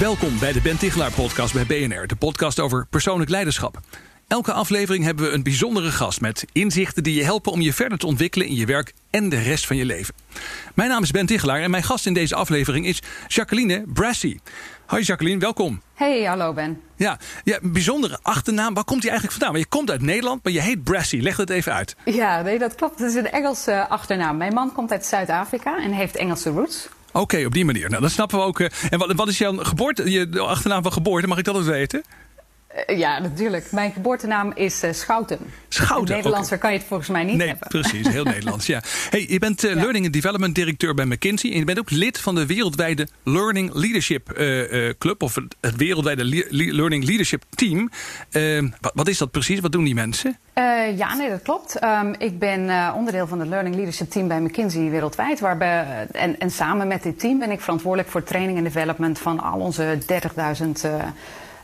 Welkom bij de Ben Tichelaar podcast bij BNR, de podcast over persoonlijk leiderschap. Elke aflevering hebben we een bijzondere gast met inzichten die je helpen om je verder te ontwikkelen in je werk en de rest van je leven. Mijn naam is Ben Tichelaar en mijn gast in deze aflevering is Jacqueline Brassy. Hoi Jacqueline, welkom. Hey, hallo Ben. Ja, ja, bijzondere achternaam. Waar komt die eigenlijk vandaan? Want je komt uit Nederland, maar je heet Brassy. Leg het even uit. Ja, nee, dat klopt. Het is een Engelse achternaam. Mijn man komt uit Zuid-Afrika en heeft Engelse roots. Oké, op die manier. Nou, dat snappen we ook. eh. En wat, wat is jouw geboorte, je achternaam van geboorte? Mag ik dat ook weten? Eh, ja, natuurlijk. Mijn geboortenaam is eh, Schouten. Schouten, Nederlandser kan je het volgens mij niet Nee, hebben. precies. Heel Nederlands, ja. Hey, je bent eh, Learning and Development directeur bij McKinsey. En je bent ook lid van de wereldwijde Learning Leadership Club. Of het, wereldwijde Le- Le- Learning Leadership Team. Wat, wat is dat precies? Wat doen die mensen? Ja, nee, dat klopt. Ehm, ik ben onderdeel van het Learning Leadership Team bij McKinsey wereldwijd. Waarbij, en, en samen met dit team ben ik verantwoordelijk voor training en development van al onze 30.000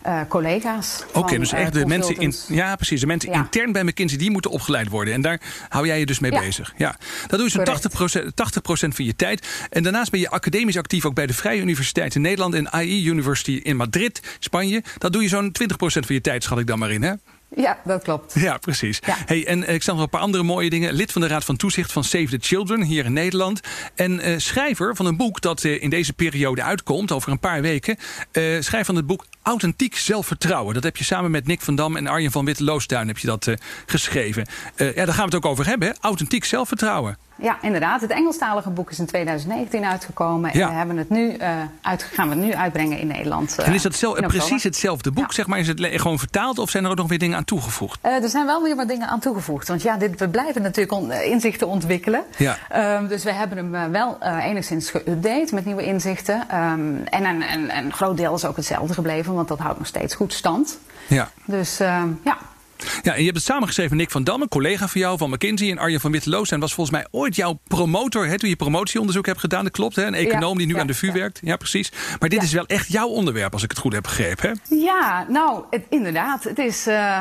eh, collega's. Oké, dus eh, echt de mensen in, ja, precies. De mensen Ja. intern bij McKinsey die moeten opgeleid worden. En daar hou jij je dus mee Ja. bezig. Ja. Dat doe je zo'n Correct. 80%, 80% van je tijd. En daarnaast ben je academisch actief ook bij de Vrije Universiteit in Nederland en AI University in Madrid, Spanje. Dat doe je zo'n 20% van je tijd, schat ik dan maar in, hè? Ja, dat klopt. Ja, precies. Ja. Hey, en eh, ik zag nog een paar andere mooie dingen. Lid van de Raad van Toezicht van Save the Children hier in Nederland. En eh, schrijver van een boek dat eh, in deze periode uitkomt, over een paar weken. eh schrijf van het boek Authentiek Zelfvertrouwen. Dat heb je samen met Nick van Dam en Arjen van Witte-Loosduin heb je dat geschreven. Ja, daar gaan we het ook over hebben. Hè? Authentiek zelfvertrouwen. Ja, inderdaad. Het Engelstalige boek is in 2019 uitgekomen. Ja. En we hebben het nu, eh, uit, gaan we het nu uitbrengen in Nederland. eh, en is dat zel- in oktober. precies hetzelfde boek, Ja. zeg maar? Is het gewoon vertaald of zijn er ook nog weer dingen aan toegevoegd? Eh, er zijn wel weer wat dingen aan toegevoegd. Want ja, dit, we blijven natuurlijk on- inzichten ontwikkelen. Ja. Ehm, dus we hebben hem wel enigszins geüpdate met nieuwe inzichten. Ehm, en een, een, een groot deel is ook hetzelfde gebleven, want dat houdt nog steeds goed stand. Ja. Dus ehm, ja. Ja, en je hebt het samengeschreven, Nick van Dam, een collega van jou van McKinsey. En Arjen van Witteloos. En was volgens mij ooit jouw promotor, hè, toen je promotieonderzoek hebt gedaan. Dat klopt, hè? Een econoom Ja, die nu ja, aan de VU ja. werkt. Ja, precies. Maar dit is wel echt jouw onderwerp, als ik het goed heb begrepen. Hè? Ja, nou, het, inderdaad. Het is, eh,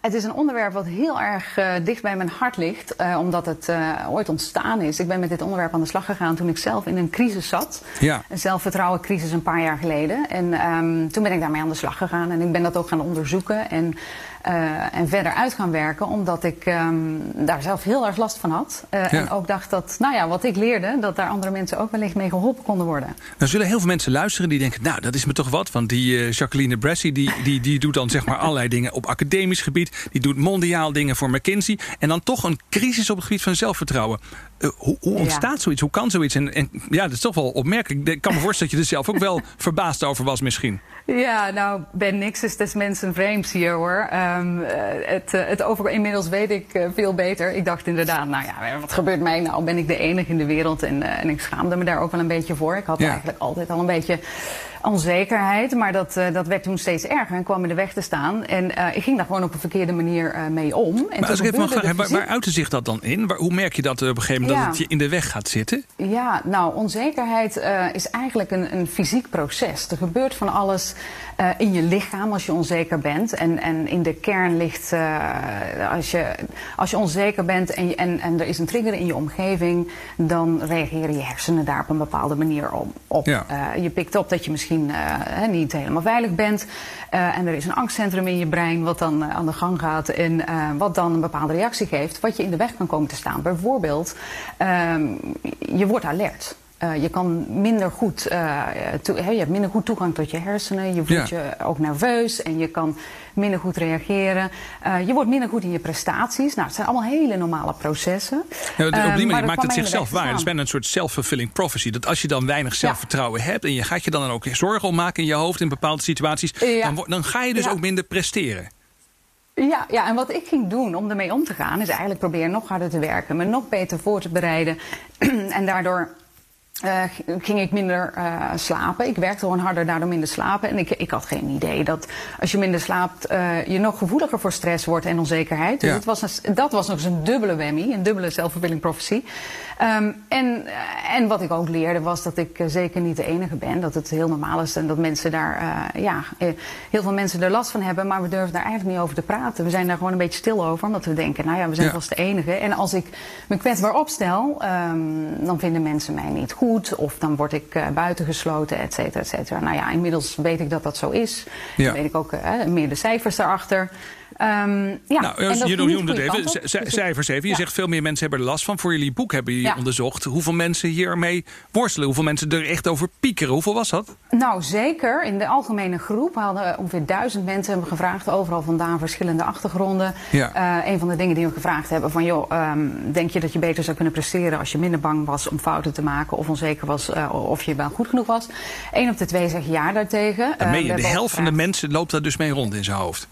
het is een onderwerp wat heel erg eh, dicht bij mijn hart ligt. eh, omdat het ooit ontstaan is. Ik ben met dit onderwerp aan de slag gegaan toen ik zelf in een crisis zat. Ja. Een zelfvertrouwencrisis een paar jaar geleden. En ehm, toen ben ik daarmee aan de slag gegaan. En ik ben dat ook gaan onderzoeken en, eh, en verder uit gaan werken. Omdat ik ehm, daar zelf heel erg last van had. Eh, Ja. En ook dacht dat, nou ja, wat ik leerde, dat daar andere mensen ook wellicht mee geholpen konden worden. Dan zullen heel veel mensen luisteren die denken, nou, dat is me toch wat. Want die eh, Jacqueline Brassy, die, die, die doet dan zeg maar allerlei dingen op academisch gebied. Die doet mondiaal dingen voor McKinsey. En dan toch een crisis op het gebied van zelfvertrouwen. Hoe, Ja. ontstaat zoiets? Hoe kan zoiets? En, en ja, dat is toch wel opmerkelijk. Ik kan me voorstellen dat je er zelf ook wel verbaasd over was misschien. Ja, nou, ben niks is des mensen vreemds hier hoor. Ehm, eh, het, eh, het over, inmiddels weet ik eh, veel beter. Ik dacht inderdaad, nou ja, wat gebeurt mij nou? Ben ik de enige in de wereld? En, en ik schaamde me daar ook wel een beetje voor. Ik had Ja. eigenlijk altijd al een beetje onzekerheid. Maar dat, eh, dat werd toen steeds erger en kwam in de weg te staan. En eh, ik ging daar gewoon op een verkeerde manier eh, mee om. En Maar als ik toen even mag gebeurde vragen, waar, waar uitte zich dat dan in? Waar- hoe merk je dat op een gegeven moment Ja. dat het je in de weg gaat zitten? Ja, nou, onzekerheid is eigenlijk een, een fysiek proces. Er gebeurt van alles in je lichaam als je onzeker bent. En, en in de kern ligt, als, je, als je onzeker bent en, en, en er is een trigger in je omgeving, dan reageren je hersenen daar op een bepaalde manier op. op. Ja. Je pikt op dat je misschien eh, hè, niet helemaal veilig bent. Eh, en er is een angstcentrum in je brein wat dan eh, aan de gang gaat. En eh, wat dan een bepaalde reactie geeft, wat je in de weg kan komen te staan. Bijvoorbeeld, ehm, je wordt alert. Eh, je kan minder goed, hè, je hebt minder goed toegang tot je hersenen. Je voelt Ja. je ook nerveus en je kan minder goed reageren. Eh, je wordt minder goed in je prestaties. Nou, het zijn allemaal hele normale processen. Ja, op die manier maakt het zichzelf waar. Het is bijna een soort self-fulfilling prophecy. Dat als je dan weinig zelfvertrouwen hebt en je gaat je dan ook zorgen om maken in je hoofd in bepaalde situaties, dan, dan ga je dus ook minder presteren. Ja, ja, en wat ik ging doen om ermee om te gaan, is eigenlijk proberen nog harder te werken, me nog beter voor te bereiden. en daardoor uh, ging ik minder uh, slapen. Ik werkte gewoon harder, daardoor minder slapen. En ik, ik had geen idee dat als je minder slaapt, uh, je nog gevoeliger voor stress wordt en onzekerheid. Dus Ja. het was een, dat was nog eens een dubbele whammy, een dubbele zelfvervulling profetie. Um, en, en wat ik ook leerde was dat ik zeker niet de enige ben. Dat het heel normaal is en dat mensen daar, ja, heel veel mensen er last van hebben. Maar we durven daar eigenlijk niet over te praten. We zijn daar gewoon een beetje stil over, omdat we denken, nou ja, we zijn Ja. vast de enige. En als ik me kwetsbaar opstel, um, dan vinden mensen mij niet goed. Of dan word ik uh, buitengesloten, et cetera, et cetera. Nou ja, inmiddels weet ik dat dat zo is. Ja. Dan weet ik ook uh, meer de cijfers daarachter. Um, ja, Nou, je noemde het even, op. Dus cijfers even. Je ja. zegt veel meer mensen hebben er last van. Voor jullie boek hebben jullie Ja. onderzocht hoeveel mensen hiermee worstelen. Hoeveel mensen er echt over piekeren. Hoeveel was dat? Nou, zeker. In de algemene groep hadden ongeveer duizend mensen hebben gevraagd. Overal vandaan verschillende achtergronden. Ja. Eh, een van de dingen die we gevraagd hebben van... joh, ehm, denk je dat je beter zou kunnen presteren... als je minder bang was om fouten te maken... of onzeker was eh, of je wel goed genoeg was? Eén op de twee zegt ja daartegen. Dan Eh, meen we je, de helft van de mensen loopt daar dus mee rond in zijn hoofd.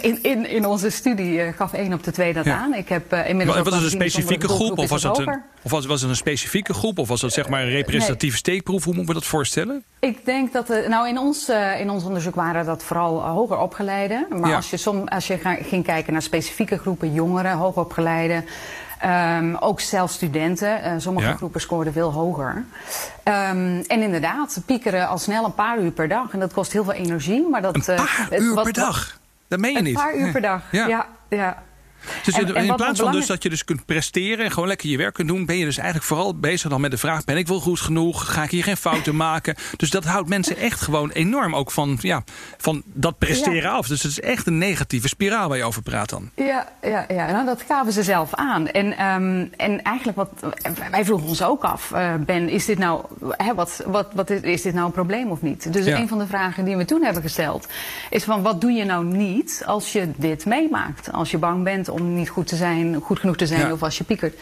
In, in, in onze studie eh, gaf één op de twee dat Ja. aan. Ik heb eh, inmiddels ook was het een dat specifieke groep? Of was het een, hoger. of was, was het een specifieke groep? Of was het zeg maar een representatieve steekproef? Hoe moeten we dat voorstellen? Ik denk dat, eh, nou in ons, eh, in ons onderzoek waren dat vooral eh, hoger opgeleiden. Maar Ja. als je, som, als je ging kijken naar specifieke groepen jongeren, hoogopgeleiden, ehm, ook zelfs studenten, eh, sommige Ja. groepen scoorden veel hoger. Ehm, en inderdaad, piekeren al snel een paar uur per dag. En dat kost heel veel energie. Maar dat, Een eh, paar uur wat- per dag. Dat meen je Een niet. paar uur per dag, Ja. ja. ja, Dus En- in, en in wat plaats van dus dat je dus kunt presteren en gewoon lekker je werk kunt doen, ben je dus eigenlijk vooral bezig dan met de vraag: ben ik wel goed genoeg? Ga ik hier geen fouten maken? Dus dat houdt mensen echt gewoon enorm ook van, ja, van dat presteren Ja. af. Dus het is echt een negatieve spiraal waar je over praat dan. Ja, ja, ja. Nou, dat gaven ze zelf aan. En, ehm, en eigenlijk, wat, wij vroegen ons ook af, eh, Ben, is dit nou, hè, wat, wat, wat is, is dit nou een probleem of niet? Dus Ja. een van de vragen die we toen hebben gesteld, is van wat doe je nou niet als je dit meemaakt? Als je bang bent om niet goed te zijn, goed genoeg te zijn Ja. of als je piekert.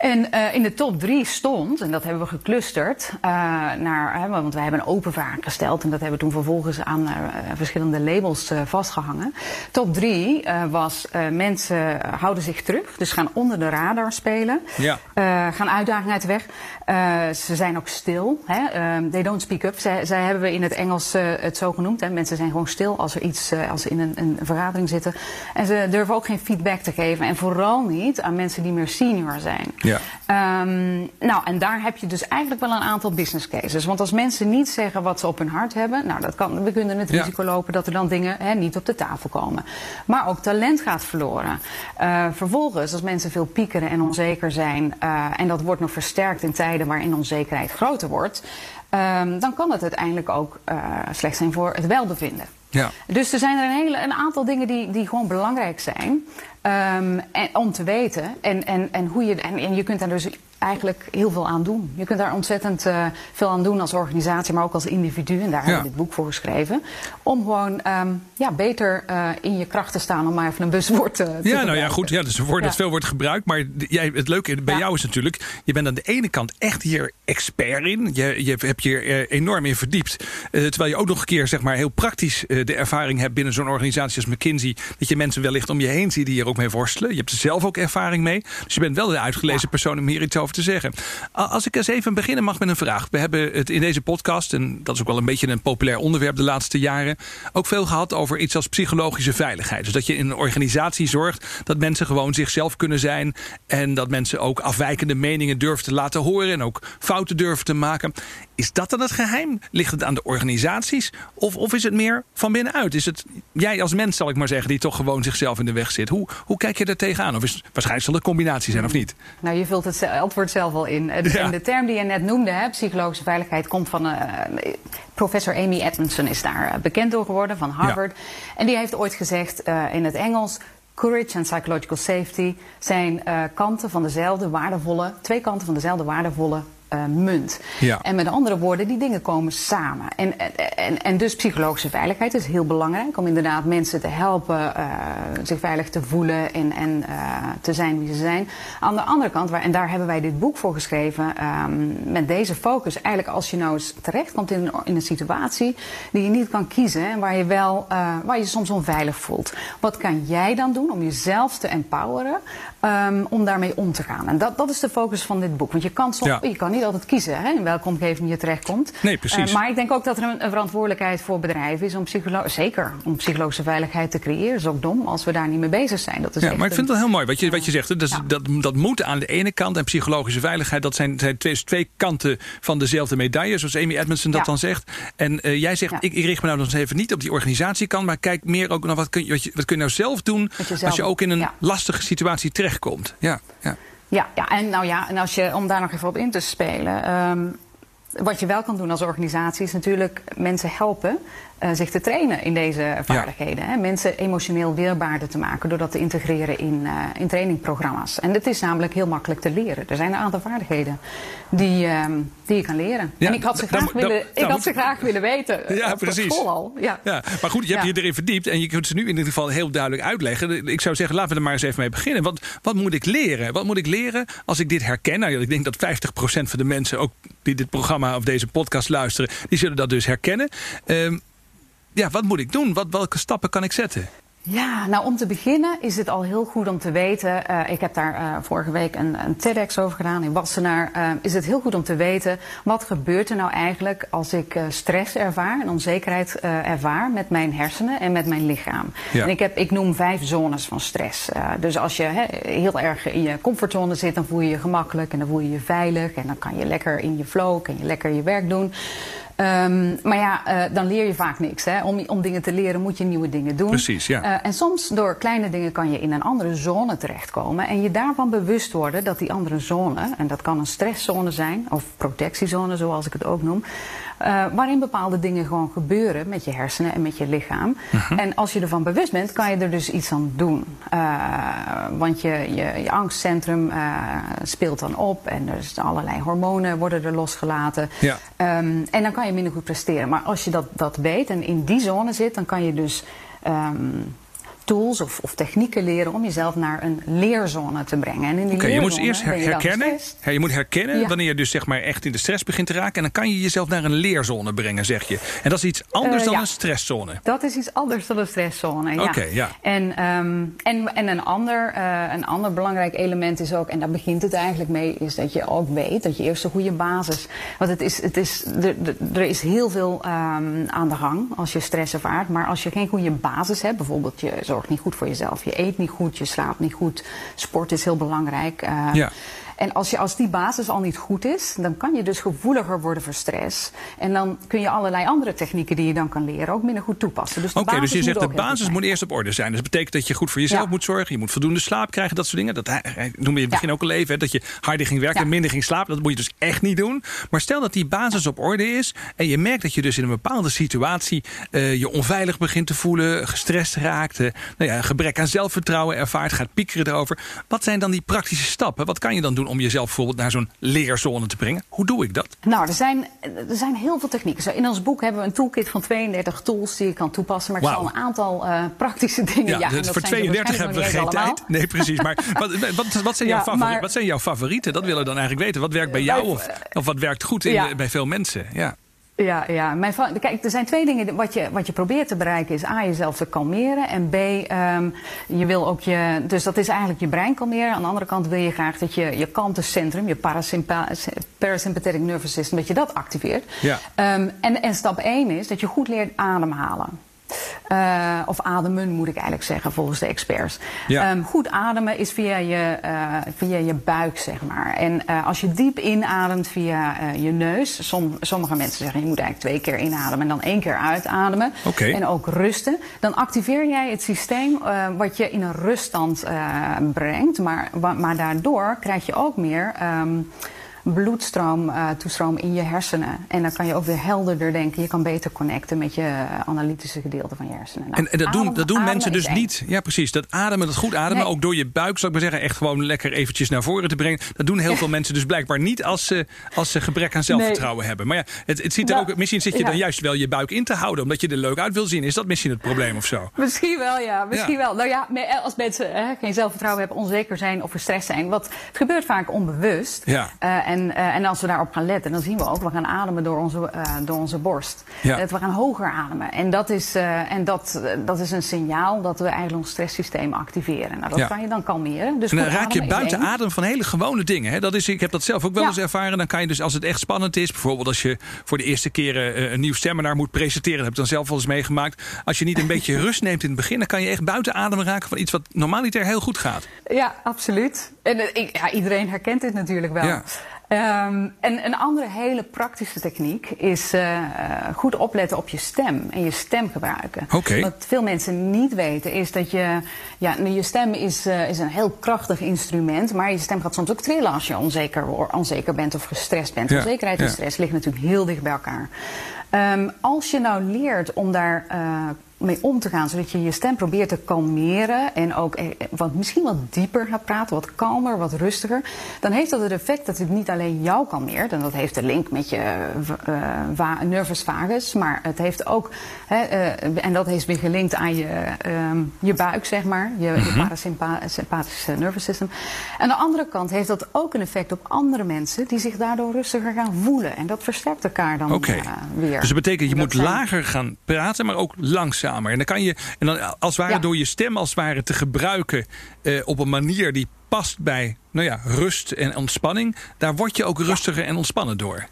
En eh, in de top drie stond, en dat hebben we geclusterd, eh, naar, hè, want wij hebben een open vraag gesteld en dat hebben we toen vervolgens aan eh, verschillende labels eh, vastgehangen. Top drie was mensen houden zich terug, dus gaan onder de radar spelen, Ja. Gaan uitdagingen uit de weg. Ze zijn ook stil, hè? ehm, they don't speak up. Zij, zij hebben we in het Engels het zo genoemd. Hè? Mensen zijn gewoon stil als, er iets, als ze in een, een vergadering zitten. En ze durven ook geen feedback te geven. En vooral niet aan mensen die meer senior zijn. Ja. Ehm, nou, en daar heb je dus eigenlijk wel een aantal business cases. Want als mensen niet zeggen wat ze op hun hart hebben, nou, dat kan, we kunnen het Ja. risico lopen dat er dan dingen hè, niet op de tafel komen. Maar ook talent gaat verloren. Eh, vervolgens, als mensen veel piekeren en onzeker zijn, eh, en dat wordt nog versterkt in tijden waarin onzekerheid groter wordt, ehm, dan kan het uiteindelijk ook eh, slecht zijn voor het welbevinden. Ja. Dus er zijn er een, hele, een aantal dingen die, die gewoon belangrijk zijn ehm, en, om te weten. En, en, en, hoe je, en, en je kunt daar dus eigenlijk heel veel aan doen. Je kunt daar ontzettend eh, veel aan doen als organisatie, maar ook als individu. En daar hebben we dit boek voor geschreven. Om gewoon ehm, ja, beter eh, in je kracht te staan, om maar even een buswoord eh, te Ja, nou ja, goed. Ja, dus een woord dat Ja. veel wordt gebruikt. Maar jij, het leuke bij Ja. jou is natuurlijk... je bent aan de ene kant echt hier expert in. Je, je hebt je er eh, enorm in verdiept. Terwijl je ook nog een keer zeg maar, heel praktisch de ervaring hebt... binnen zo'n organisatie als McKinsey... dat je mensen wellicht om je heen ziet die hier ook mee worstelen. Je hebt er zelf ook ervaring mee. Dus je bent wel de uitgelezen Ja. persoon om hier iets over te zeggen. Als ik eens even beginnen mag met een vraag. We hebben het in deze podcast... en dat is ook wel een beetje een populair onderwerp de laatste jaren... ook veel gehad over iets als psychologische veiligheid. Dus dat je in een organisatie zorgt dat mensen gewoon zichzelf kunnen zijn... en dat mensen ook afwijkende meningen durven te laten horen... en ook fouten durven te maken. Is dat dan het geheim? Ligt het aan de organisaties? Of, of is het meer van binnenuit? Is het jij als mens, zal ik maar zeggen, die toch gewoon zichzelf in de weg zit? Hoe, hoe kijk je daar tegenaan? Of is het, waarschijnlijk zal het een combinatie zijn, of niet? Nou, je vult het antwoord zelf al in. Eh, de- Ja. En de term die je net noemde, hè, psychologische veiligheid, komt van eh, professor Amy Edmondson is daar eh, bekend door geworden van Harvard. En die heeft ooit gezegd in het Engels. Courage en psychological safety zijn kanten van dezelfde waardevolle, twee kanten van dezelfde waardevolle eh, munt. Ja. En met andere woorden, die dingen komen samen. En, en, en, dus psychologische veiligheid is heel belangrijk om inderdaad mensen te helpen eh, zich veilig te voelen en, en eh, te zijn wie ze zijn. Aan de andere kant, waar, en daar hebben wij dit boek voor geschreven, ehm, met deze focus, eigenlijk als je nou eens terechtkomt in een, in een situatie die je niet kan kiezen en waar je wel, waar je soms onveilig voelt. Wat kan jij dan doen om jezelf te empoweren, ehm, om daarmee om te gaan? En dat, dat is de focus van dit boek. Want je kan, soms, Ja. je kan niet niet altijd kiezen hè, in welke omgeving je terechtkomt. Nee, precies. maar ik denk ook dat er een, een verantwoordelijkheid voor bedrijven is om psycholo zeker om psychologische veiligheid te creëren. Dat is ook dom als we daar niet mee bezig zijn. Dat is ja, maar ik vind het wel heel mooi wat je, wat je zegt. Dat, Ja. dat, dat moet aan de ene kant en psychologische veiligheid, dat zijn, zijn twee, twee kanten van dezelfde medaille, zoals Amy Edmondson dat Ja. dan zegt. En eh, jij zegt, ik, ik richt me nou nog eens even niet op die organisatiekant, maar kijk meer ook naar wat kun je, wat je, wat kun je nou zelf doen als je ook in een lastige situatie terechtkomt. Ja, ja. Ja, ja, en nou ja, en als je, om daar nog even op in te spelen. ehm, wat je wel kan doen als organisatie is natuurlijk mensen helpen eh, zich te trainen in deze vaardigheden. Hè? Mensen emotioneel weerbaarder te maken door dat te integreren in, eh, in trainingprogramma's. En het is namelijk heel makkelijk te leren. Er zijn een aantal vaardigheden die, ehm, die je kan leren. Ja, en ik had ze graag, willen, ik had ze graag willen weten. eh, Ja, precies. school al. Ja. Ja, maar goed, je hebt je erin verdiept en je kunt ze nu in ieder geval heel duidelijk uitleggen. Ik zou zeggen, laten we er maar eens even mee beginnen. Wat, wat moet ik leren? Wat moet ik leren als ik dit herken? Nou, ja, ik denk dat 50% van de mensen ook die dit programma of deze podcast luisteren, die zullen dat dus herkennen. Ehm, ja, wat moet ik doen? Wat, welke stappen kan ik zetten? Ja, nou om te beginnen is het al heel goed om te weten. eh, ik heb daar eh, vorige week een, een TEDx over gedaan in Wassenaar. eh, is het heel goed om te weten wat gebeurt er nou eigenlijk als ik stress ervaar en onzekerheid ervaar met mijn hersenen en met mijn lichaam. Ja. En ik, heb, ik noem vijf zones van stress. Dus als je heel erg in je comfortzone zit, dan voel je je gemakkelijk en dan voel je je veilig en dan kan je lekker in je flow, kan je lekker je werk doen. Ehm, maar ja, eh, dan leer je vaak niks. Hè? Om, om dingen te leren moet je nieuwe dingen doen. Precies, ja. Eh, en soms door kleine dingen kan je in een andere zone terechtkomen. En je daarvan bewust worden dat die andere zone, en dat kan een stresszone zijn, of protectiezone zoals ik het ook noem. Eh, waarin bepaalde dingen gewoon gebeuren met je hersenen en met je lichaam. Mhm. En als je ervan bewust bent, kan je er dus iets aan doen. Eh, want je, je, je angstcentrum eh, speelt dan op en er zijn allerlei hormonen worden er losgelaten. Ja. Ehm, en dan kan je minder goed presteren. Maar als je dat, dat weet en in die zone zit, dan kan je dus ehm, tools of, of technieken leren om jezelf naar een leerzone te brengen. En in die Oké, je moet eerst her- herkennen. je moet herkennen Ja. wanneer je dus zeg maar echt in de stress begint te raken. En dan kan je jezelf naar een leerzone brengen, zeg je. En dat is iets anders Eh, dan ja. een stresszone. Dat is iets anders dan een stresszone. Ja. Oké, ja. En, ehm, en, en een, ander, eh, een ander belangrijk element is ook, en daar begint het eigenlijk mee, is dat je ook weet dat je eerst een goede basis. Want het is, het is, er, er- er is heel veel ehm, aan de gang als je stress ervaart. Maar als je geen goede basis hebt, bijvoorbeeld je niet goed voor jezelf, je eet niet goed, je slaapt niet goed, sport is heel belangrijk. eh, Ja. En als, je, als die basis al niet goed is, dan kan je dus gevoeliger worden voor stress. En dan kun je allerlei andere technieken die je dan kan leren ook minder goed toepassen. Dus de Oké, dus je zegt de basis moet eerst op orde zijn. Dus dat betekent dat je goed voor jezelf Ja. moet zorgen. Je moet voldoende slaap krijgen, dat soort dingen. Dat hij- hij noemde je in het begin Ja. ook al even. Hè, dat je harder ging werken Ja. en minder ging slapen. Dat moet je dus echt niet doen. Maar stel dat die basis op orde is. En je merkt dat je dus in een bepaalde situatie eh, je onveilig begint te voelen. Gestrest raakt. eh, nou ja, gebrek aan zelfvertrouwen ervaart. Gaat piekeren erover. Wat zijn dan die praktische stappen? Wat kan je dan doen om jezelf bijvoorbeeld naar zo'n leerzone te brengen? Hoe doe ik dat? Nou, er zijn, er zijn heel veel technieken. Zo, in ons boek hebben we een toolkit van 32 tools die je kan toepassen. Maar ik Wauw. zal een aantal eh, praktische dingen. Ja, dat voor zijn er 32 hebben we geen tijd. Nee, precies. Maar wat, wat, wat, zijn jouw Ja, favori- maar- wat zijn jouw favorieten? Dat willen we dan eigenlijk weten. Wat werkt bij jou of, of wat werkt goed in, Ja. bij veel mensen? Ja. Ja, ja. Mijn kijk, er zijn twee dingen. Wat je, wat je probeert te bereiken is A, jezelf te kalmeren. En B, ehm, je wil ook je. Dus dat is eigenlijk je brein kalmeren. Aan de andere kant wil je graag dat je je kalmtecentrum, je parasympa- parasympathetic nervous system, dat je dat activeert. Ja. Ehm, en, en stap 1 is dat je goed leert ademhalen. Eh, of ademen moet ik eigenlijk zeggen, volgens de experts. Ja. Ehm, goed ademen is via je, eh, via je buik, zeg maar. En eh, als je diep inademt via je neus. Som, sommige mensen zeggen je moet eigenlijk twee keer inademen en dan één keer uitademen. En ook rusten. Dan activeer jij het systeem wat je in een ruststand brengt. Maar, maar daardoor krijg je ook meer. ehm, bloedstroom, eh, toestroom in je hersenen. En dan kan je ook weer helderder denken. Je kan beter connecten met je eh, analytische gedeelte van je hersenen. Nou, En, en dat doen, dat doen mensen dus niet. Ja, precies. Dat ademen, dat goed ademen, Nee. ook door je buik, zou ik maar zeggen, echt gewoon lekker eventjes naar voren te brengen. Dat doen heel veel mensen dus blijkbaar niet als ze, als ze gebrek aan zelfvertrouwen hebben. Maar ja, het, het ziet er Nou, ook, misschien zit je ja. dan juist wel je buik in te houden, omdat je er leuk uit wil zien. Is dat misschien het probleem of zo? Misschien wel, ja. Misschien Ja. wel. Nou ja, maar als mensen hè, geen zelfvertrouwen hebben, onzeker zijn of verstrest zijn. Wat het gebeurt vaak onbewust. Ja. Eh, en En, uh, en als we daarop gaan letten, dan zien we ook, we gaan ademen door onze, uh, door onze borst. Ja. Dat we gaan hoger ademen. En dat is, uh, en dat, dat is een signaal dat we eigenlijk ons stresssysteem activeren. Nou, dat Ja. kan je dan kalmeren. Dus En dan raak je buiten één. adem van hele gewone dingen. Hè? Dat is, ik heb dat zelf ook wel Ja. eens ervaren. Dan kan je dus, als het echt spannend is, bijvoorbeeld als je voor de eerste keer eh, een nieuw seminar moet presenteren, dat heb ik dan zelf wel eens meegemaakt. Als je niet een beetje rust neemt in het begin, dan kan je echt buiten adem raken van iets wat normaliter heel goed gaat. Ja, absoluut. En eh, ja, iedereen herkent dit natuurlijk wel. Ja. Ehm, en een andere hele praktische techniek is eh, eh, goed opletten op je stem en je stem gebruiken. Oké. Wat veel mensen niet weten is dat je, ja, nu, je stem is, eh, is een heel krachtig instrument, maar je stem gaat soms ook trillen als je onzeker, onzeker bent of gestrest bent. Ja, Onzekerheid en ja. stress liggen natuurlijk heel dicht bij elkaar. Ehm, als je nou leert om daar mee om te gaan, zodat je je stem probeert te kalmeren en ook eh, wat, misschien wat dieper gaat praten, wat kalmer, wat rustiger, dan heeft dat het effect dat het niet alleen jou kalmeert, en dat heeft de link met je eh, va- nervus vagus, maar het heeft ook, hè, eh, en dat is weer gelinkt aan je, ehm, je buik, zeg maar, je, je parasympathische nervous system. Aan de andere kant heeft dat ook een effect op andere mensen die zich daardoor rustiger gaan voelen. En dat versterkt elkaar dan eh, weer. Dus dat betekent, je Dat moet zijn- lager gaan praten, maar ook langzamer. En dan kan je, en dan als het ware Ja. door je stem als het ware te gebruiken eh, op een manier die past bij nou ja, rust en ontspanning. Daar word je ook rustiger en ontspannen door.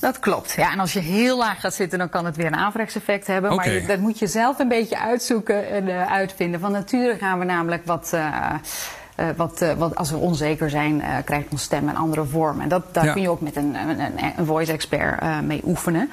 Dat klopt. Ja, en als je heel laag gaat zitten, dan kan het weer een averechts effect hebben. Maar je, dat moet je zelf een beetje uitzoeken en eh, uitvinden. Van nature gaan we namelijk wat. eh, wat, wat, als we onzeker zijn, krijgt ons stem een andere vorm. En dat, daar Ja. kun je ook met een, een, een- voice expert mee oefenen.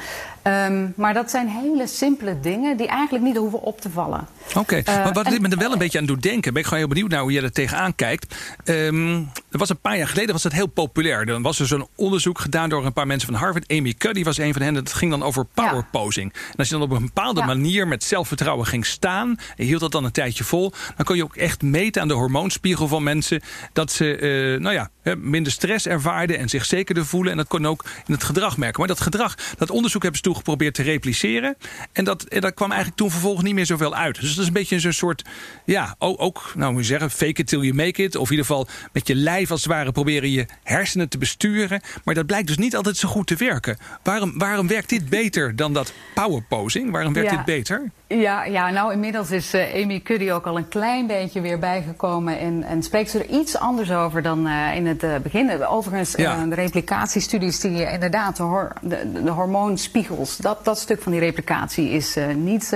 Ehm, maar dat zijn hele simpele dingen die eigenlijk niet hoeven op te vallen. Oké, Eh, maar wat en- dit me er wel een beetje aan doet denken, ben ik gewoon heel benieuwd naar hoe jij er tegenaan kijkt. Ehm, er was een paar jaar geleden was dat heel populair. Dan was er zo'n onderzoek gedaan door een paar mensen van Harvard. Amy Cuddy was een van hen. Dat ging dan over power Ja. posing. En als je dan op een bepaalde Ja. manier met zelfvertrouwen ging staan en hield dat dan een tijdje vol, dan kon je ook echt meten aan de hormoonspiegel van mensen dat ze eh, nou ja, minder stress ervaarden en zich zekerder voelen. En dat kon ook in het gedrag merken. Maar dat gedrag, dat onderzoek hebben ze toen geprobeerd te repliceren. En dat, en dat kwam eigenlijk toen vervolgens niet meer zoveel uit. Dus dat is een beetje zo'n soort, ja, ook, ook nou moet je zeggen, fake it till you make it. Of in ieder geval met je lijf als het ware proberen je hersenen te besturen. Maar dat blijkt dus niet altijd zo goed te werken. Waarom, waarom werkt dit beter dan dat power posing? Waarom werkt Ja. dit beter? Ja, ja, nou inmiddels is eh, Amy Cuddy ook al een klein beetje weer bijgekomen en, en spreekt ze er iets anders over dan eh, in het eh, begin. Overigens, Ja. de replicatiestudies die eh, inderdaad, de, hor- de, de hormoonspiegels, dat, dat stuk van die replicatie is niet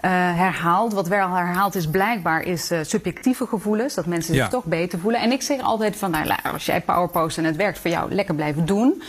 herhaald. Wat wel herhaald is blijkbaar is subjectieve gevoelens, dat mensen zich toch beter voelen. En ik zeg altijd van, nou, als jij powerpost en het werkt voor jou, lekker blijven doen.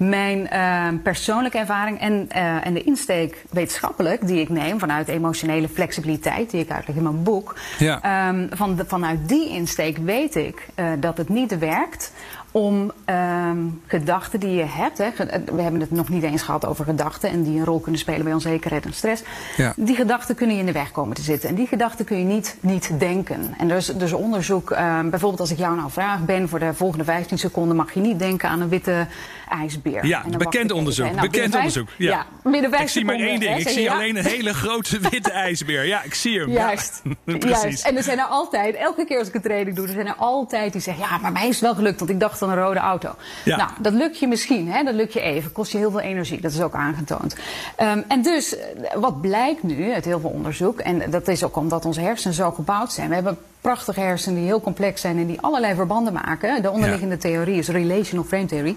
Mijn eh, persoonlijke ervaring en, eh, en de insteek wetenschappelijk die ik neem vanuit emotionele flexibiliteit, die ik uitleg in mijn boek. Ja. Ehm, van de, vanuit die insteek weet ik eh, dat het niet werkt om ehm, gedachten die je hebt, hè, eh, we hebben het nog niet eens gehad over gedachten en die een rol kunnen spelen bij onzekerheid en stress. Ja. Die gedachten kunnen je in de weg komen te zitten en die gedachten kun je niet, niet denken. En er is dus onderzoek, ehm, bijvoorbeeld als ik jou nou vraag, Ben, voor de volgende 15 seconden mag je niet denken aan een witte ijsbeer. Ja, En bekend onderzoek. Nou, bekend binnen vijf- onderzoek. Ja. Ja, binnen ik zie maar één ding. hè, Ik zie ja? alleen een hele grote witte ijsbeer. Ja, ik zie hem. Juist. Ja, precies. Juist. En er zijn er altijd, elke keer als ik een training doe, er zijn er altijd die zeggen: Ja, maar mij is het wel gelukt, want ik dacht aan een rode auto. Ja. Nou, dat lukt je misschien, hè? dat lukt je even. Kost je heel veel energie, dat is ook aangetoond. Ehm, en dus, eh, wat blijkt nu uit heel veel onderzoek, en dat is ook omdat onze hersenen zo gebouwd zijn. We hebben prachtige hersenen die heel complex zijn en die allerlei verbanden maken. De onderliggende theorie is relational frame theory.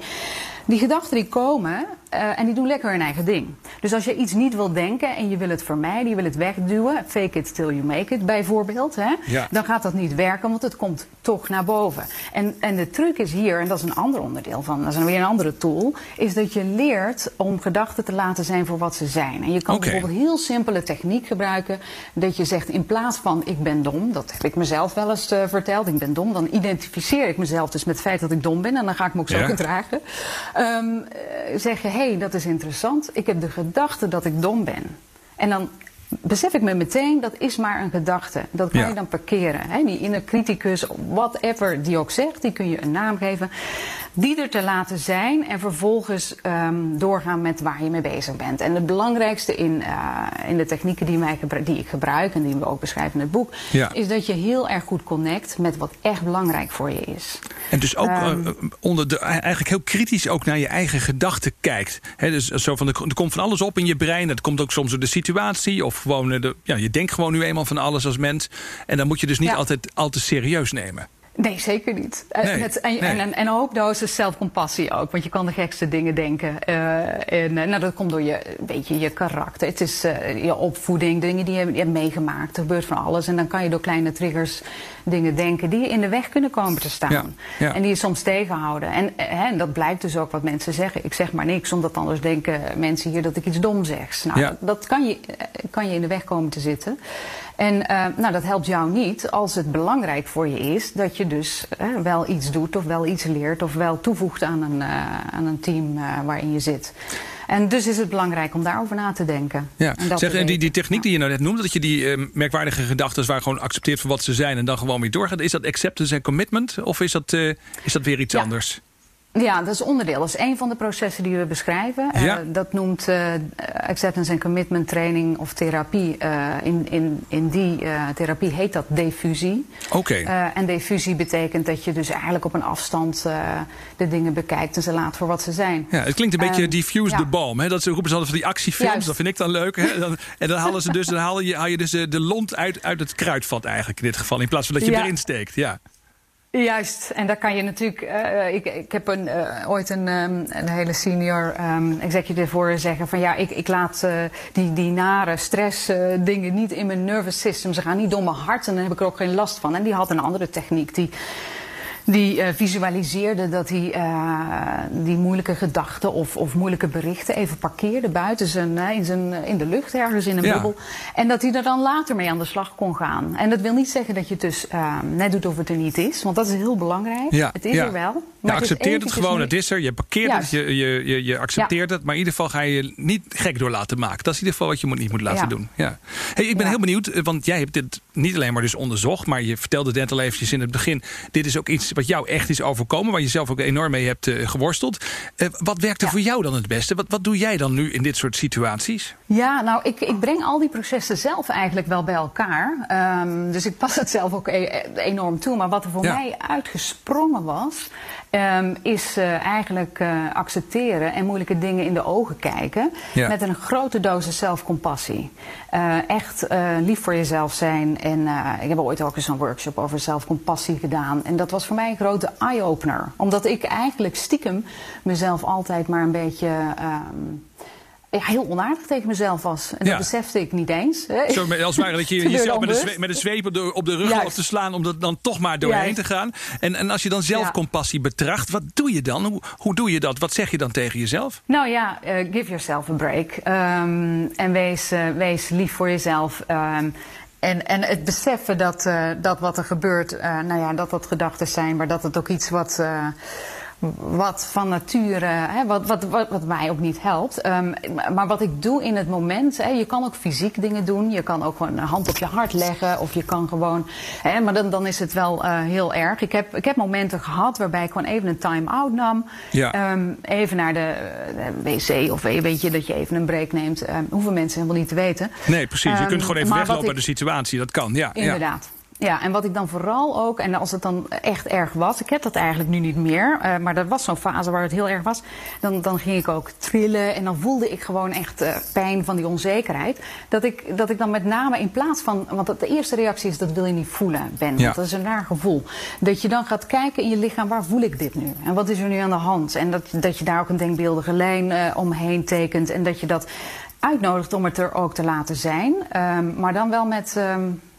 Die gedachten die komen eh, en die doen lekker hun eigen ding. Dus als je iets niet wil denken en je wil het vermijden, je wil het wegduwen, fake it till you make it bijvoorbeeld, hè, Ja. dan gaat dat niet werken, want het komt toch naar boven. En, en de truc is hier, en dat is een ander onderdeel van, dat is weer een andere tool, is dat je leert om gedachten te laten zijn voor wat ze zijn. En je kan bijvoorbeeld heel simpele techniek gebruiken, dat je zegt in plaats van ik ben dom, dat heb ik mezelf wel eens eh, verteld, ik ben dom, dan identificeer ik mezelf dus met het feit dat ik dom ben en dan ga ik me ook zo Ja. gedragen. Eh, zeg je, hé, hey, dat is interessant, ik heb de gedachte dat ik dom ben. En dan besef ik me meteen, dat is maar een gedachte. Dat kan Ja. je dan parkeren. Hè? Die inner criticus, whatever die ook zegt, die kun je een naam geven. Die er te laten zijn en vervolgens ehm, doorgaan met waar je mee bezig bent. En het belangrijkste in, uh, in de technieken die, mij die ik gebruik en die we ook beschrijven in het boek, is dat je heel erg goed connect met wat echt belangrijk voor je is. En dus ook um, onder de, eigenlijk heel kritisch ook naar je eigen gedachten kijkt. He, dus zo van, er komt van alles op in je brein. Dat komt ook soms door de situatie. Of gewoon, de, ja, je denkt gewoon nu eenmaal van alles als mens. En dan moet je dus niet altijd al te serieus nemen. Nee, zeker niet. Nee, Met, en, en, en, een hoop dosis zelfcompassie ook. Want je kan de gekste dingen denken. Uh, en nou, dat komt door je, een beetje je karakter. Het is uh, je opvoeding, dingen die je, je, hebt meegemaakt. Er gebeurt van alles. En dan kan je door kleine triggers dingen denken die je in de weg kunnen komen te staan. Ja, ja. En die je soms tegenhouden. En, hè, en dat blijkt dus ook wat mensen zeggen. Ik zeg maar niks, omdat anders denken mensen hier dat ik iets dom zeg. Nou, dat, dat kan, je, kan je in de weg komen te zitten. En uh, nou, dat helpt jou niet als het belangrijk voor je is dat je dus uh, wel iets doet of wel iets leert of wel toevoegt aan een, uh, aan een team waarin je zit. En dus is het belangrijk om daarover na te denken. Ja. En zeg, en die, die techniek die je nou net noemde, dat je die merkwaardige gedachten waar gewoon accepteert voor wat ze zijn en dan gewoon weer doorgaat, is dat acceptance en commitment of is dat, is dat weer iets ja. anders? Ja, dat is onderdeel. Dat is een van de processen die we beschrijven. Ja. Uh, dat noemt uh, acceptance and commitment training of therapie. Uh, in, in, in die therapie heet dat diffusie. Oké. Okay. en diffusie betekent dat je dus eigenlijk op een afstand de dingen bekijkt en ze laat voor wat ze zijn. Ja, het klinkt een beetje diffuse ja. the bomb. Hè? Dat ze roepen ze altijd van die actiefilms. Juist. Dat vind ik dan leuk. Hè? Dan, en dan halen ze dus, dan haal je, haal je dus de lont uit, uit het kruidvat eigenlijk in dit geval. In plaats van dat je erin steekt. Ja. Juist, en daar kan je natuurlijk. Uh, ik, ik heb een, uh, ooit een, um, een hele senior um, executive voor zeggen: van ja, ik, ik laat die, die nare stress dingen niet in mijn nervous system. Ze gaan niet door mijn hart en dan heb ik er ook geen last van. En die had een andere techniek die die uh, visualiseerde dat hij uh, die moeilijke gedachten of, of moeilijke berichten even parkeerde buiten zijn, uh, in, zijn, in de lucht, ergens in een ja. bubbel. En dat hij er dan later mee aan de slag kon gaan. En dat wil niet zeggen dat je het dus net doet of het er niet is, want dat is heel belangrijk. Ja. Het is ja. er wel. Je accepteert het, gewoon, het is er. Je parkeert Juist. het, je, je, je, je accepteert het. Maar in ieder geval ga je je niet gek door laten maken. Dat is in ieder geval wat je moet, niet moet laten doen. Ja. Hey, ik ben heel benieuwd, want jij hebt dit niet alleen maar dus onderzocht. Maar je vertelde net al eventjes in het begin. Dit is ook iets wat jou echt is overkomen. Waar je zelf ook enorm mee hebt uh, geworsteld. Uh, wat werkt er voor jou dan het beste? Wat, wat doe jij dan nu in dit soort situaties? Ja, nou, ik, ik breng al die processen zelf eigenlijk wel bij elkaar. Um, dus ik pas het zelf ook e enorm toe. Maar wat er voor mij uitgesprongen was... Um, is uh, eigenlijk uh, accepteren en moeilijke dingen in de ogen kijken. Ja. Met een grote dosis zelfcompassie. Uh, echt lief voor jezelf zijn. En ik heb ooit ook eens een workshop over zelfcompassie gedaan. En dat was voor mij een grote eye-opener. Omdat ik eigenlijk stiekem mezelf altijd maar een beetje. Um, ja, heel onaardig tegen mezelf was. En ja. dat besefte ik niet eens. Hè. Zo, als ware dat je jezelf met een, zweep, met een zweep op de, op de rug af te slaan... om er dan toch maar doorheen Juist. te gaan. En, en als je dan zelfcompassie betracht, wat doe je dan? Hoe, hoe doe je dat? Wat zeg je dan tegen jezelf? Nou ja, uh, give yourself a break. Um, en wees, uh, wees lief voor jezelf. Um, en, en het beseffen dat, uh, dat wat er gebeurt, nou ja, dat dat gedachten zijn... maar dat het ook iets wat wat van nature, hè, wat, wat, wat, wat, mij ook niet helpt. Um, maar wat ik doe in het moment, hè, je kan ook fysiek dingen doen. Je kan ook gewoon een hand op je hart leggen. Of je kan gewoon, hè, maar dan, dan is het wel uh, heel erg. Ik heb, ik heb momenten gehad waarbij ik gewoon even een time-out nam. Ja. Um, even naar de, de, wc of weet je, dat je even een break neemt. Um, hoeven mensen helemaal niet te weten. Nee, precies. Je kunt gewoon even weglopen uit de situatie. Dat kan, ja. Inderdaad. Ja. Ja, en wat ik dan vooral ook, en als het dan echt erg was, ik heb dat eigenlijk nu niet meer, uh, maar dat was zo'n fase waar het heel erg was, dan, dan ging ik ook trillen en dan voelde ik gewoon echt uh, pijn van die onzekerheid. Dat ik, dat ik dan met name in plaats van, want de eerste reactie is dat wil je niet voelen, Ben, ja. want dat is een raar gevoel. Dat je dan gaat kijken in je lichaam, waar voel ik dit nu? En wat is er nu aan de hand? En dat, dat je daar ook een denkbeeldige lijn uh, omheen tekent en dat je dat uitnodigt om het er ook te laten zijn, um, maar dan wel met. Um, uh,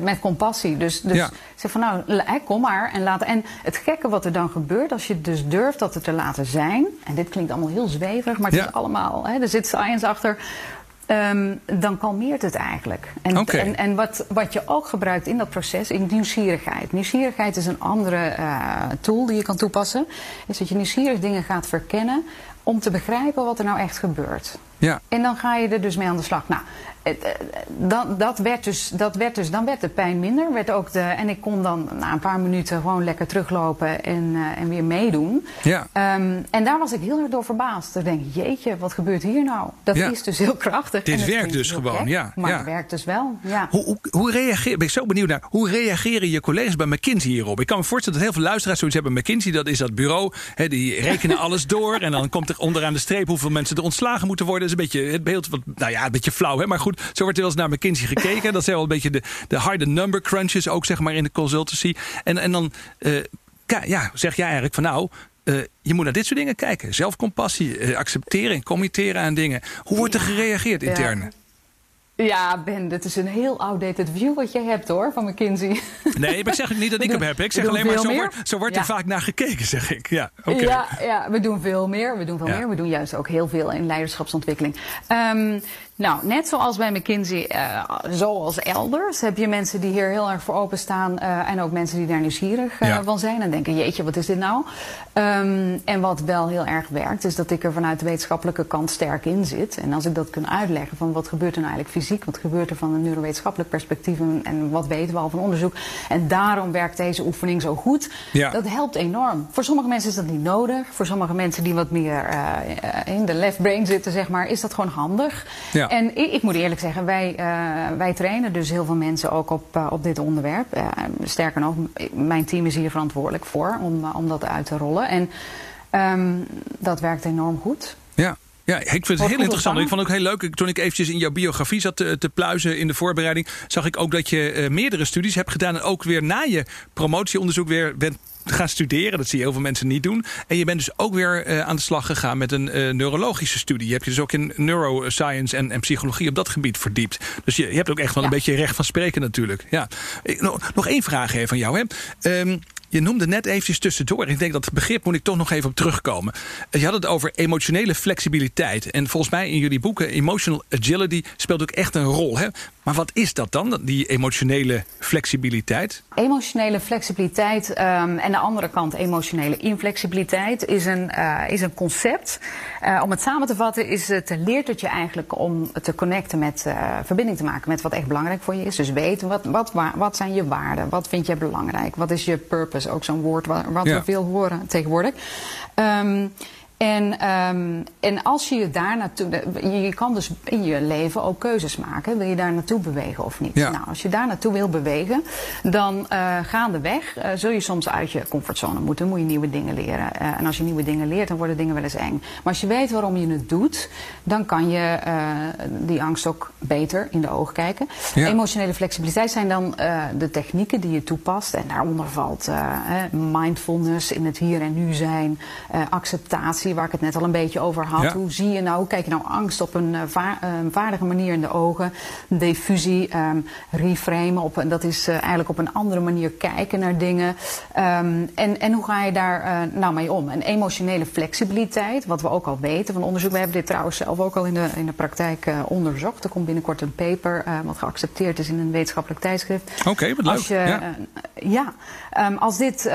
met compassie. Dus, dus ja. zeg van nou, kom maar en laat. En het gekke wat er dan gebeurt, als je dus durft dat het te laten zijn. En dit klinkt allemaal heel zweverig, maar het ja. is allemaal, hè, er zit science achter. Um, dan kalmeert het eigenlijk. En, okay. en, en wat, wat je ook gebruikt in dat proces is nieuwsgierigheid. Nieuwsgierigheid is een andere uh, tool die je kan toepassen. Is dat je nieuwsgierig dingen gaat verkennen om te begrijpen wat er nou echt gebeurt. Ja. En dan ga je er dus mee aan de slag. Nou, eh, dat, dat, werd dus, dat werd dus, dan werd de pijn minder. Werd ook de, en ik kon dan na een paar minuten gewoon lekker teruglopen en, uh, en weer meedoen. Ja. Um, en daar was ik heel erg door verbaasd. Ik denk, jeetje, wat gebeurt hier nou? Dat ja. is dus heel krachtig. Dit werkt dus gewoon, gek, ja. Maar ja. het werkt dus wel, ja. Hoe, hoe, hoe reageer, ben ik zo benieuwd naar, hoe reageren je collega's bij McKinsey hierop? Ik kan me voorstellen dat heel veel luisteraars zoiets hebben. McKinsey, dat is dat bureau, die rekenen alles door. En dan komt er onderaan de streep hoeveel mensen er ontslagen moeten worden. Dat is een beetje het beeld, wat, nou ja, een beetje flauw, hè. Maar goed, zo wordt er wel eens naar McKinsey gekeken. Dat zijn wel een beetje de, de harde number crunches ook zeg maar in de consultancy. En, en dan uh, ja, zeg jij eigenlijk van nou, uh, je moet naar dit soort dingen kijken. Zelfcompassie, uh, accepteren en committeren aan dingen. Hoe wordt er gereageerd intern? Ja. Ja, Ben, dit is een heel outdated view wat jij hebt hoor, van McKinsey. Nee, maar ik zeg niet dat ik hem heb. Ik zeg alleen maar, zo wordt, zo wordt, er vaak naar gekeken, zeg ik. Ja, okay. ja, ja, we doen veel meer. We doen veel ja. meer. We doen juist ook heel veel in leiderschapsontwikkeling. Um, nou, net zoals bij McKinsey, uh, zoals elders, heb je mensen die hier heel erg voor openstaan. Uh, en ook mensen die daar nieuwsgierig uh, ja. van zijn. En denken, jeetje, wat is dit nou? Um, en wat wel heel erg werkt, is dat ik er vanuit de wetenschappelijke kant sterk in zit. En als ik dat kan uitleggen van wat gebeurt er nou eigenlijk fysiek, wat gebeurt er van een neurowetenschappelijk perspectief en, en wat weten we al van onderzoek. En daarom werkt deze oefening zo goed. Ja. Dat helpt enorm. Voor sommige mensen is dat niet nodig. Voor sommige mensen die wat meer in de left brain zitten, zeg maar, is dat gewoon handig. Ja. En ik, ik, moet eerlijk zeggen, wij, uh, wij trainen dus heel veel mensen ook op, uh, op dit onderwerp. Uh, sterker nog, mijn team is hier verantwoordelijk voor om, om dat uit te rollen. En um, dat werkt enorm goed. Ja. Ja, ik vind het heel interessant. Ik vond het ook heel leuk. Toen ik eventjes in jouw biografie zat te, te pluizen in de voorbereiding, zag ik ook dat je uh, meerdere studies hebt gedaan. En ook weer na je promotieonderzoek weer bent gaan studeren. Dat zie je heel veel mensen niet doen. En je bent dus ook weer uh, aan de slag gegaan met een uh, neurologische studie. Je hebt je dus ook in neuroscience en, en psychologie op dat gebied verdiept. Dus je, je hebt ook echt wel ja. een beetje recht van spreken natuurlijk. Ja. Ik, nog, nog één vraag even van jou. Hè. Um, je noemde net eventjes tussendoor. Ik denk dat het begrip moet ik toch nog even op terugkomen. Je had het over emotionele flexibiliteit. En volgens mij in jullie boeken Emotional Agility speelt ook echt een rol. Hè? Maar wat is dat dan, die emotionele flexibiliteit? Emotionele flexibiliteit um, en de andere kant emotionele inflexibiliteit is een, uh, is een concept. Uh, om het samen te vatten is het leert het je eigenlijk om te connecten met, uh, verbinding te maken met wat echt belangrijk voor je is. Dus weten wat, wat, wat zijn je waarden, wat vind je belangrijk, wat is je purpose, ook zo'n woord wat, wat ja. we veel horen tegenwoordig. Um, en, um, en als je je daar naartoe. Je kan dus in je leven ook keuzes maken. Wil je daar naartoe bewegen of niet? Ja. Nou, als je daar naartoe wil bewegen, dan uh, gaandeweg uh, zul je soms uit je comfortzone moeten. Moet je nieuwe dingen leren. Uh, en als je nieuwe dingen leert, dan worden dingen wel eens eng. Maar als je weet waarom je het doet, dan kan je die angst ook beter in de ogen kijken. Ja. Emotionele flexibiliteit zijn dan de technieken die je toepast. En daaronder valt mindfulness in het hier en nu zijn, acceptatie waar ik het net al een beetje over had. Ja. Hoe zie je nou, hoe kijk je nou angst op een uh, va uh, vaardige manier in de ogen? Diffusie, um, reframen, op, dat is uh, eigenlijk op een andere manier kijken naar dingen. Um, en, en hoe ga je daar nou mee om? En emotionele flexibiliteit, wat we ook al weten van onderzoek. We hebben dit trouwens zelf ook al in de, in de praktijk onderzocht. Er komt binnenkort een paper wat geaccepteerd is in een wetenschappelijk tijdschrift. Oké, okay, wat leuk. Als je, ja, ja um, als dit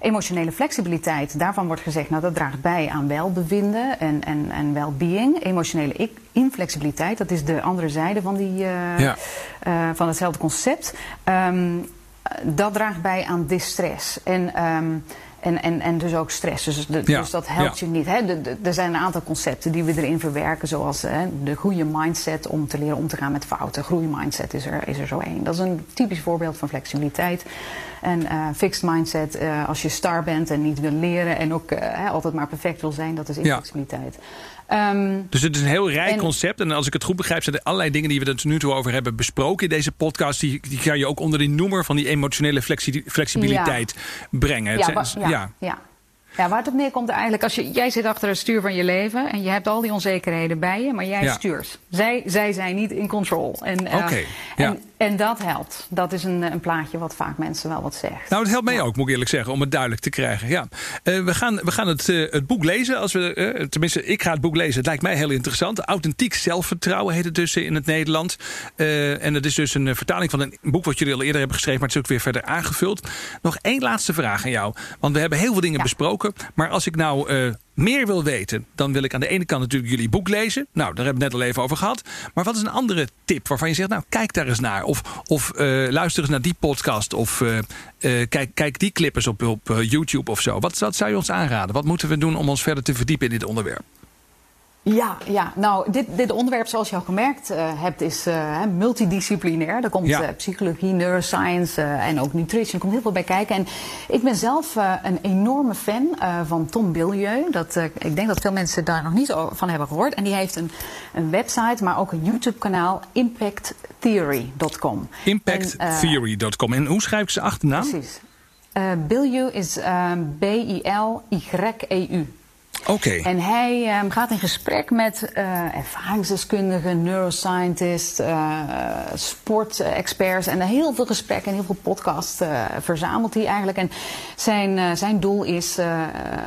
emotionele flexibiliteit, daarvan wordt gezegd, nou dat draagt bij aan welbevinden en, en, en well-being. Emotionele inflexibiliteit, dat is de andere zijde van, die, uh, ja. uh, van hetzelfde concept. Um, dat draagt bij aan distress. En, um, en, en, en dus ook stress. Dus, de, ja. dus dat helpt ja. je niet. Hè? Er zijn een aantal concepten die we erin verwerken, zoals hè, de goede mindset om te leren om te gaan met fouten. Groeimindset is er, is er zo één. Dat is een typisch voorbeeld van flexibiliteit. En uh, fixed mindset, uh, als je star bent en niet wil leren en ook uh, altijd maar perfect wil zijn, dat is inflexibiliteit. Ja. Um, dus het is een heel rijk en, concept. En als ik het goed begrijp, zijn er allerlei dingen die we er tot nu toe over hebben besproken in deze podcast. Die, die ga je ook onder die noemer van die emotionele flexi flexibiliteit ja. brengen. Het, ja, ja. ja. Ja, waar het op neerkomt eigenlijk, als je, jij zit achter het stuur van je leven en je hebt al die onzekerheden bij je, maar jij ja. stuurt. Zij, zij zijn niet in control. En, uh, okay, ja. en, en, dat helpt. Dat is een, een plaatje wat vaak mensen wel wat zegt. Nou, het helpt mij ja. ook, moet ik eerlijk zeggen, om het duidelijk te krijgen. Ja. Uh, we gaan, we gaan het, uh, het boek lezen. Als we, tenminste, ik ga het boek lezen. Het lijkt mij heel interessant. Authentiek zelfvertrouwen heet het dus in het Nederland. en het is dus een vertaling van een boek wat jullie al eerder hebben geschreven, maar het is ook weer verder aangevuld. Nog één laatste vraag aan jou. Want we hebben heel veel dingen besproken Maar als ik nou uh, meer wil weten, dan wil ik aan de ene kant natuurlijk jullie boek lezen. Nou, daar hebben we het net al even over gehad. Maar wat is een andere tip waarvan je zegt, nou, kijk daar eens naar. Of, of uh, luister eens naar die podcast. Of uh, kijk, kijk die clippers op, op YouTube of zo. Wat, wat zou je ons aanraden? Wat moeten we doen om ons verder te verdiepen in dit onderwerp? Ja, ja, nou, dit, dit onderwerp, zoals je al gemerkt uh, hebt, is uh, multidisciplinair. Er komt ja. uh, psychologie, neuroscience en ook nutrition. Er komt heel veel bij kijken. En ik ben zelf een enorme fan van Tom Bilieu. Dat, ik denk dat veel mensen daar nog niet van hebben gehoord. En die heeft een, een website, maar ook een YouTube-kanaal, impacttheory.com. Impacttheory.com. En, hoe schrijf ik ze achternaam? Precies. Bilieu is B-I-L-Y-E-U. Oké. En hij um, gaat in gesprek met uh, ervaringsdeskundigen, neuroscientists, uh, sportexperts en heel veel gesprekken en heel veel podcasts uh, verzamelt hij eigenlijk. En zijn, zijn doel is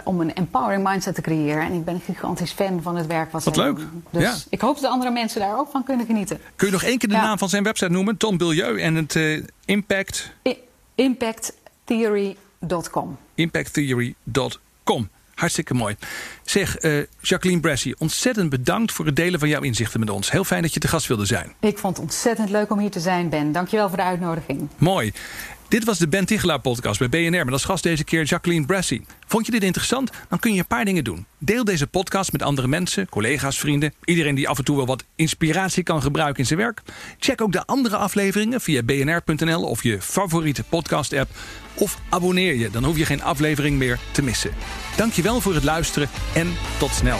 om een empowering mindset te creëren. En ik ben een gigantisch fan van het werk wat, wat hij leuk. Dus ja. ik hoop dat andere mensen daar ook van kunnen genieten. Kun je nog één keer de ja. naam van zijn website noemen? Tom Bilieu en het Impact... I impacttheory.com Impacttheory.com Hartstikke mooi. Zeg, uh, Jacqueline Bressy, ontzettend bedankt voor het delen van jouw inzichten met ons. Heel fijn dat je te gast wilde zijn. Ik vond het ontzettend leuk om hier te zijn, Ben. Dankjewel voor de uitnodiging. Mooi. Dit was de Ben Tichelaar podcast bij BNR met als gast deze keer Jacqueline Bressy. Vond je dit interessant? Dan kun je een paar dingen doen. Deel deze podcast met andere mensen, collega's, vrienden. Iedereen die af en toe wel wat inspiratie kan gebruiken in zijn werk. Check ook de andere afleveringen via bnr.nl of je favoriete podcast app. Of abonneer je, dan hoef je geen aflevering meer te missen. Dankjewel voor het luisteren en tot snel.